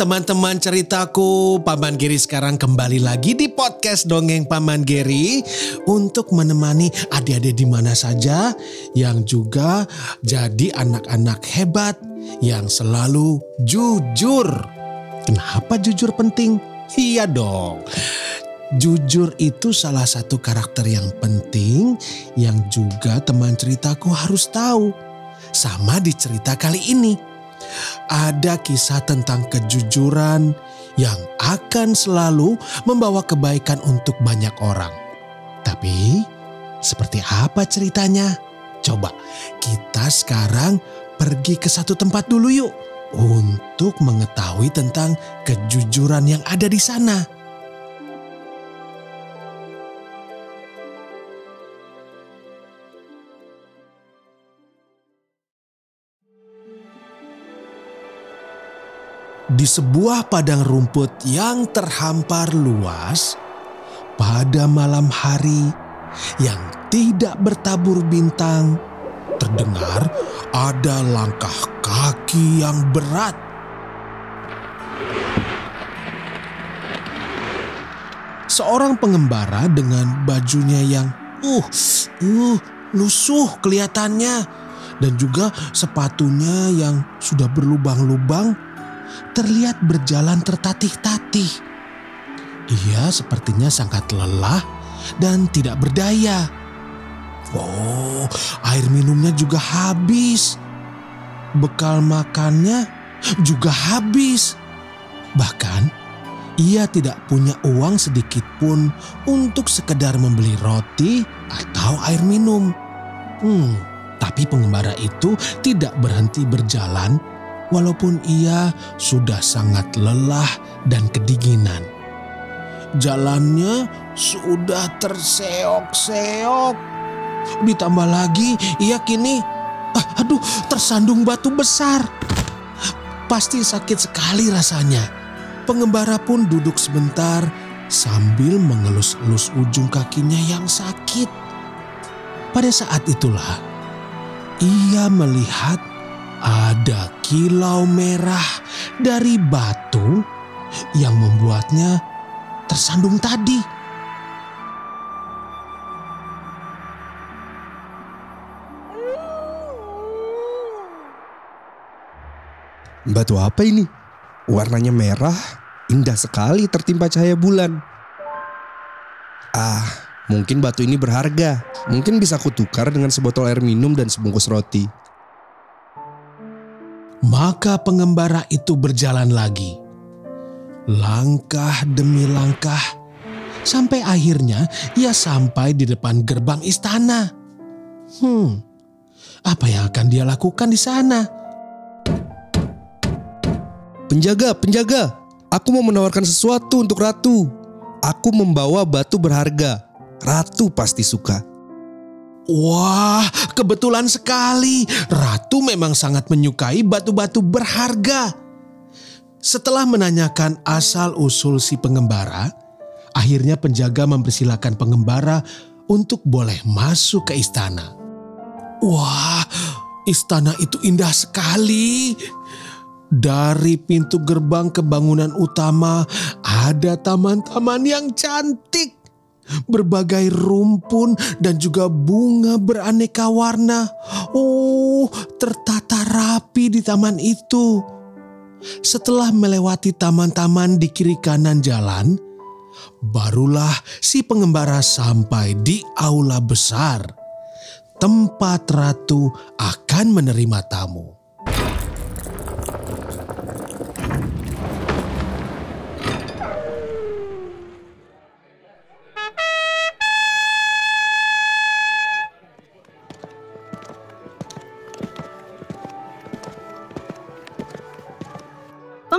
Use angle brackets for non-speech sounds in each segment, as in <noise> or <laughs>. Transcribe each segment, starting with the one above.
Teman-teman ceritaku, Paman Giri sekarang kembali lagi di podcast Dongeng Paman Giri untuk menemani adik-adik di mana saja yang juga jadi anak-anak hebat yang selalu jujur. Kenapa jujur penting? Iya dong. Jujur itu salah satu karakter yang penting yang juga teman ceritaku harus tahu. Sama di cerita kali ini ada kisah tentang kejujuran yang akan selalu membawa kebaikan untuk banyak orang. Tapi, seperti apa ceritanya? Coba kita sekarang pergi ke satu tempat dulu yuk untuk mengetahui tentang kejujuran yang ada di sana. Di sebuah padang rumput yang terhampar luas, pada malam hari yang tidak bertabur bintang, terdengar ada langkah kaki yang berat. Seorang pengembara dengan bajunya yang uh, uh, lusuh kelihatannya dan juga sepatunya yang sudah berlubang-lubang terlihat berjalan tertatih-tatih. Ia sepertinya sangat lelah dan tidak berdaya. Oh, air minumnya juga habis. Bekal makannya juga habis. Bahkan ia tidak punya uang sedikit pun untuk sekedar membeli roti atau air minum. Hmm, tapi pengembara itu tidak berhenti berjalan walaupun ia sudah sangat lelah dan kedinginan. Jalannya sudah terseok-seok. Ditambah lagi ia kini ah, aduh tersandung batu besar. Pasti sakit sekali rasanya. Pengembara pun duduk sebentar sambil mengelus-elus ujung kakinya yang sakit. Pada saat itulah ia melihat ada kilau merah dari batu yang membuatnya tersandung tadi. Batu apa ini? Warnanya merah, indah sekali tertimpa cahaya bulan. Ah, mungkin batu ini berharga. Mungkin bisa kutukar dengan sebotol air minum dan sebungkus roti. Maka pengembara itu berjalan lagi. Langkah demi langkah, sampai akhirnya ia sampai di depan gerbang istana. Hmm, apa yang akan dia lakukan di sana? Penjaga, penjaga, aku mau menawarkan sesuatu untuk ratu. Aku membawa batu berharga. Ratu pasti suka. Wah, kebetulan sekali. Ratu memang sangat menyukai batu-batu berharga. Setelah menanyakan asal-usul si pengembara, akhirnya penjaga mempersilahkan pengembara untuk boleh masuk ke istana. Wah, istana itu indah sekali. Dari pintu gerbang ke bangunan utama ada taman-taman yang cantik berbagai rumpun dan juga bunga beraneka warna. Oh, tertata rapi di taman itu. Setelah melewati taman-taman di kiri kanan jalan, barulah si pengembara sampai di aula besar. Tempat ratu akan menerima tamu.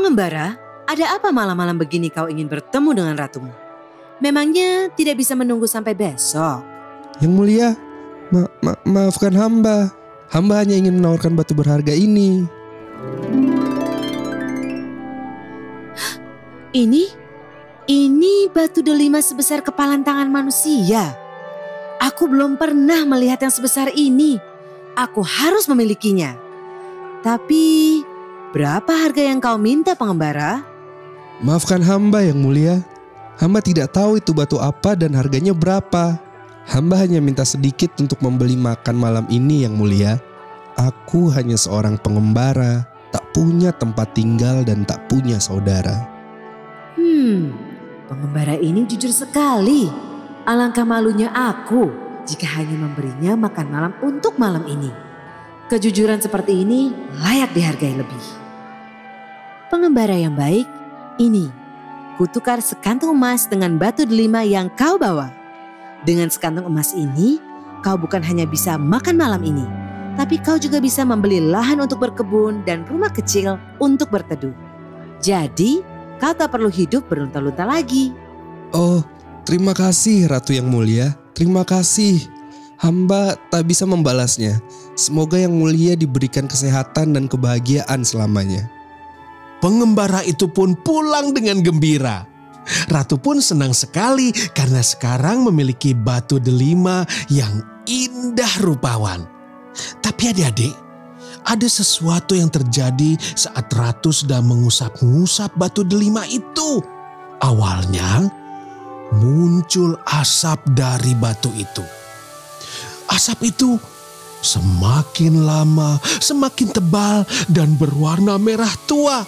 Pengembara, ada apa malam-malam begini kau ingin bertemu dengan ratumu? Memangnya tidak bisa menunggu sampai besok? Yang mulia, ma- ma- maafkan hamba. Hamba hanya ingin menawarkan batu berharga ini. Ini, ini batu delima sebesar kepalan tangan manusia. Aku belum pernah melihat yang sebesar ini. Aku harus memilikinya. Tapi, berapa harga yang kau minta pengembara? Maafkan hamba yang mulia. Hamba tidak tahu itu batu apa dan harganya berapa. Hamba hanya minta sedikit untuk membeli makan malam ini yang mulia. Aku hanya seorang pengembara, tak punya tempat tinggal dan tak punya saudara. Hmm, pengembara ini jujur sekali. Alangkah malunya aku jika hanya memberinya makan malam untuk malam ini. Kejujuran seperti ini layak dihargai lebih. Pengembara yang baik, ini kutukar sekantung emas dengan batu delima yang kau bawa. Dengan sekantung emas ini, kau bukan hanya bisa makan malam ini, tapi kau juga bisa membeli lahan untuk berkebun dan rumah kecil untuk berteduh. Jadi, kau tak perlu hidup berlunta-lunta lagi. Oh, terima kasih Ratu yang mulia. Terima kasih. Hamba tak bisa membalasnya. Semoga yang mulia diberikan kesehatan dan kebahagiaan selamanya. Pengembara itu pun pulang dengan gembira. Ratu pun senang sekali karena sekarang memiliki batu delima yang indah rupawan. Tapi adik-adik, ada sesuatu yang terjadi saat Ratu sedang mengusap-ngusap batu delima itu. Awalnya muncul asap dari batu itu. Asap itu semakin lama semakin tebal dan berwarna merah tua.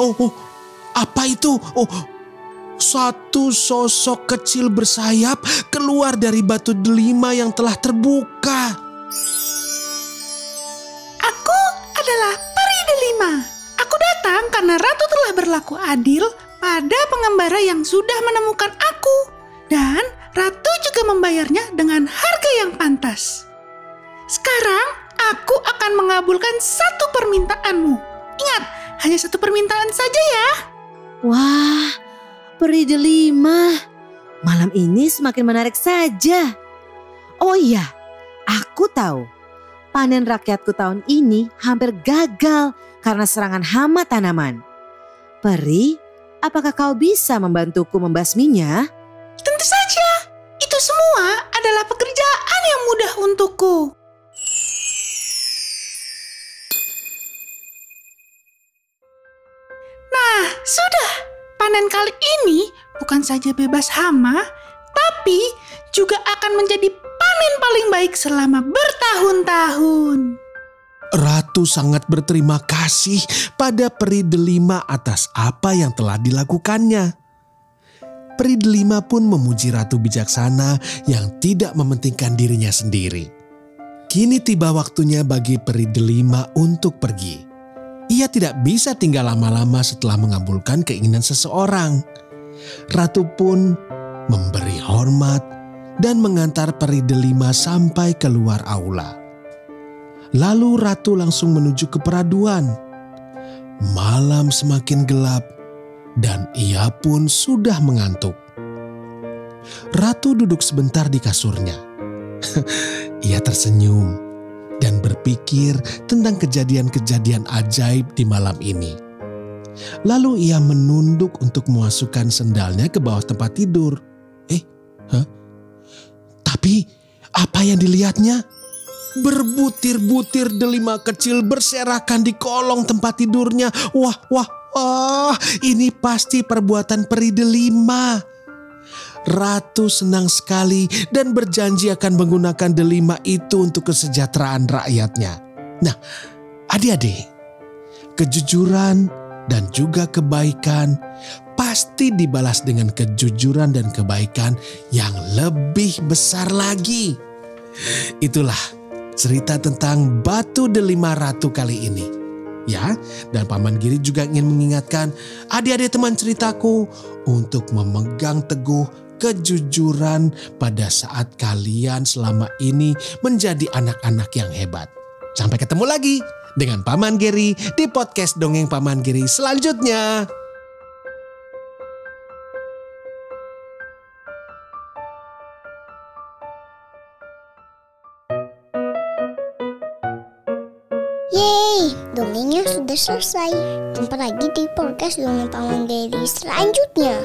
Oh, oh, apa itu? Oh, satu sosok kecil bersayap keluar dari batu delima yang telah terbuka. Berlaku adil pada pengembara yang sudah menemukan aku. Dan ratu juga membayarnya dengan harga yang pantas. Sekarang aku akan mengabulkan satu permintaanmu. Ingat, hanya satu permintaan saja ya. Wah, peri delima. Malam ini semakin menarik saja. Oh iya, aku tahu. Panen rakyatku tahun ini hampir gagal karena serangan hama tanaman. Peri, apakah kau bisa membantuku membasminya? Tentu saja, itu semua adalah pekerjaan yang mudah untukku. Nah, sudah. Panen kali ini bukan saja bebas hama, tapi juga akan menjadi panen paling baik selama bertahun-tahun. Ratu sangat berterima kasih pada peri delima atas apa yang telah dilakukannya. Peri delima pun memuji ratu bijaksana yang tidak mementingkan dirinya sendiri. Kini tiba waktunya bagi peri delima untuk pergi. Ia tidak bisa tinggal lama-lama setelah mengabulkan keinginan seseorang. Ratu pun memberi hormat dan mengantar peri delima sampai keluar aula. Lalu ratu langsung menuju ke peraduan. Malam semakin gelap dan ia pun sudah mengantuk. Ratu duduk sebentar di kasurnya. <laughs> ia tersenyum dan berpikir tentang kejadian-kejadian ajaib di malam ini. Lalu ia menunduk untuk memasukkan sendalnya ke bawah tempat tidur. Eh, hah? Tapi apa yang dilihatnya? Berbutir-butir delima kecil berserakan di kolong tempat tidurnya. Wah, wah, wah, ini pasti perbuatan peri delima. Ratu senang sekali dan berjanji akan menggunakan delima itu untuk kesejahteraan rakyatnya. Nah, adik-adik, kejujuran dan juga kebaikan pasti dibalas dengan kejujuran dan kebaikan yang lebih besar lagi. Itulah cerita tentang batu delima ratu kali ini. Ya, dan Paman Giri juga ingin mengingatkan adik-adik teman ceritaku untuk memegang teguh kejujuran pada saat kalian selama ini menjadi anak-anak yang hebat. Sampai ketemu lagi dengan Paman Geri di podcast Dongeng Paman Geri selanjutnya. Yeay, dongengnya sudah selesai. Jumpa lagi di podcast Dongeng Paman Geri selanjutnya.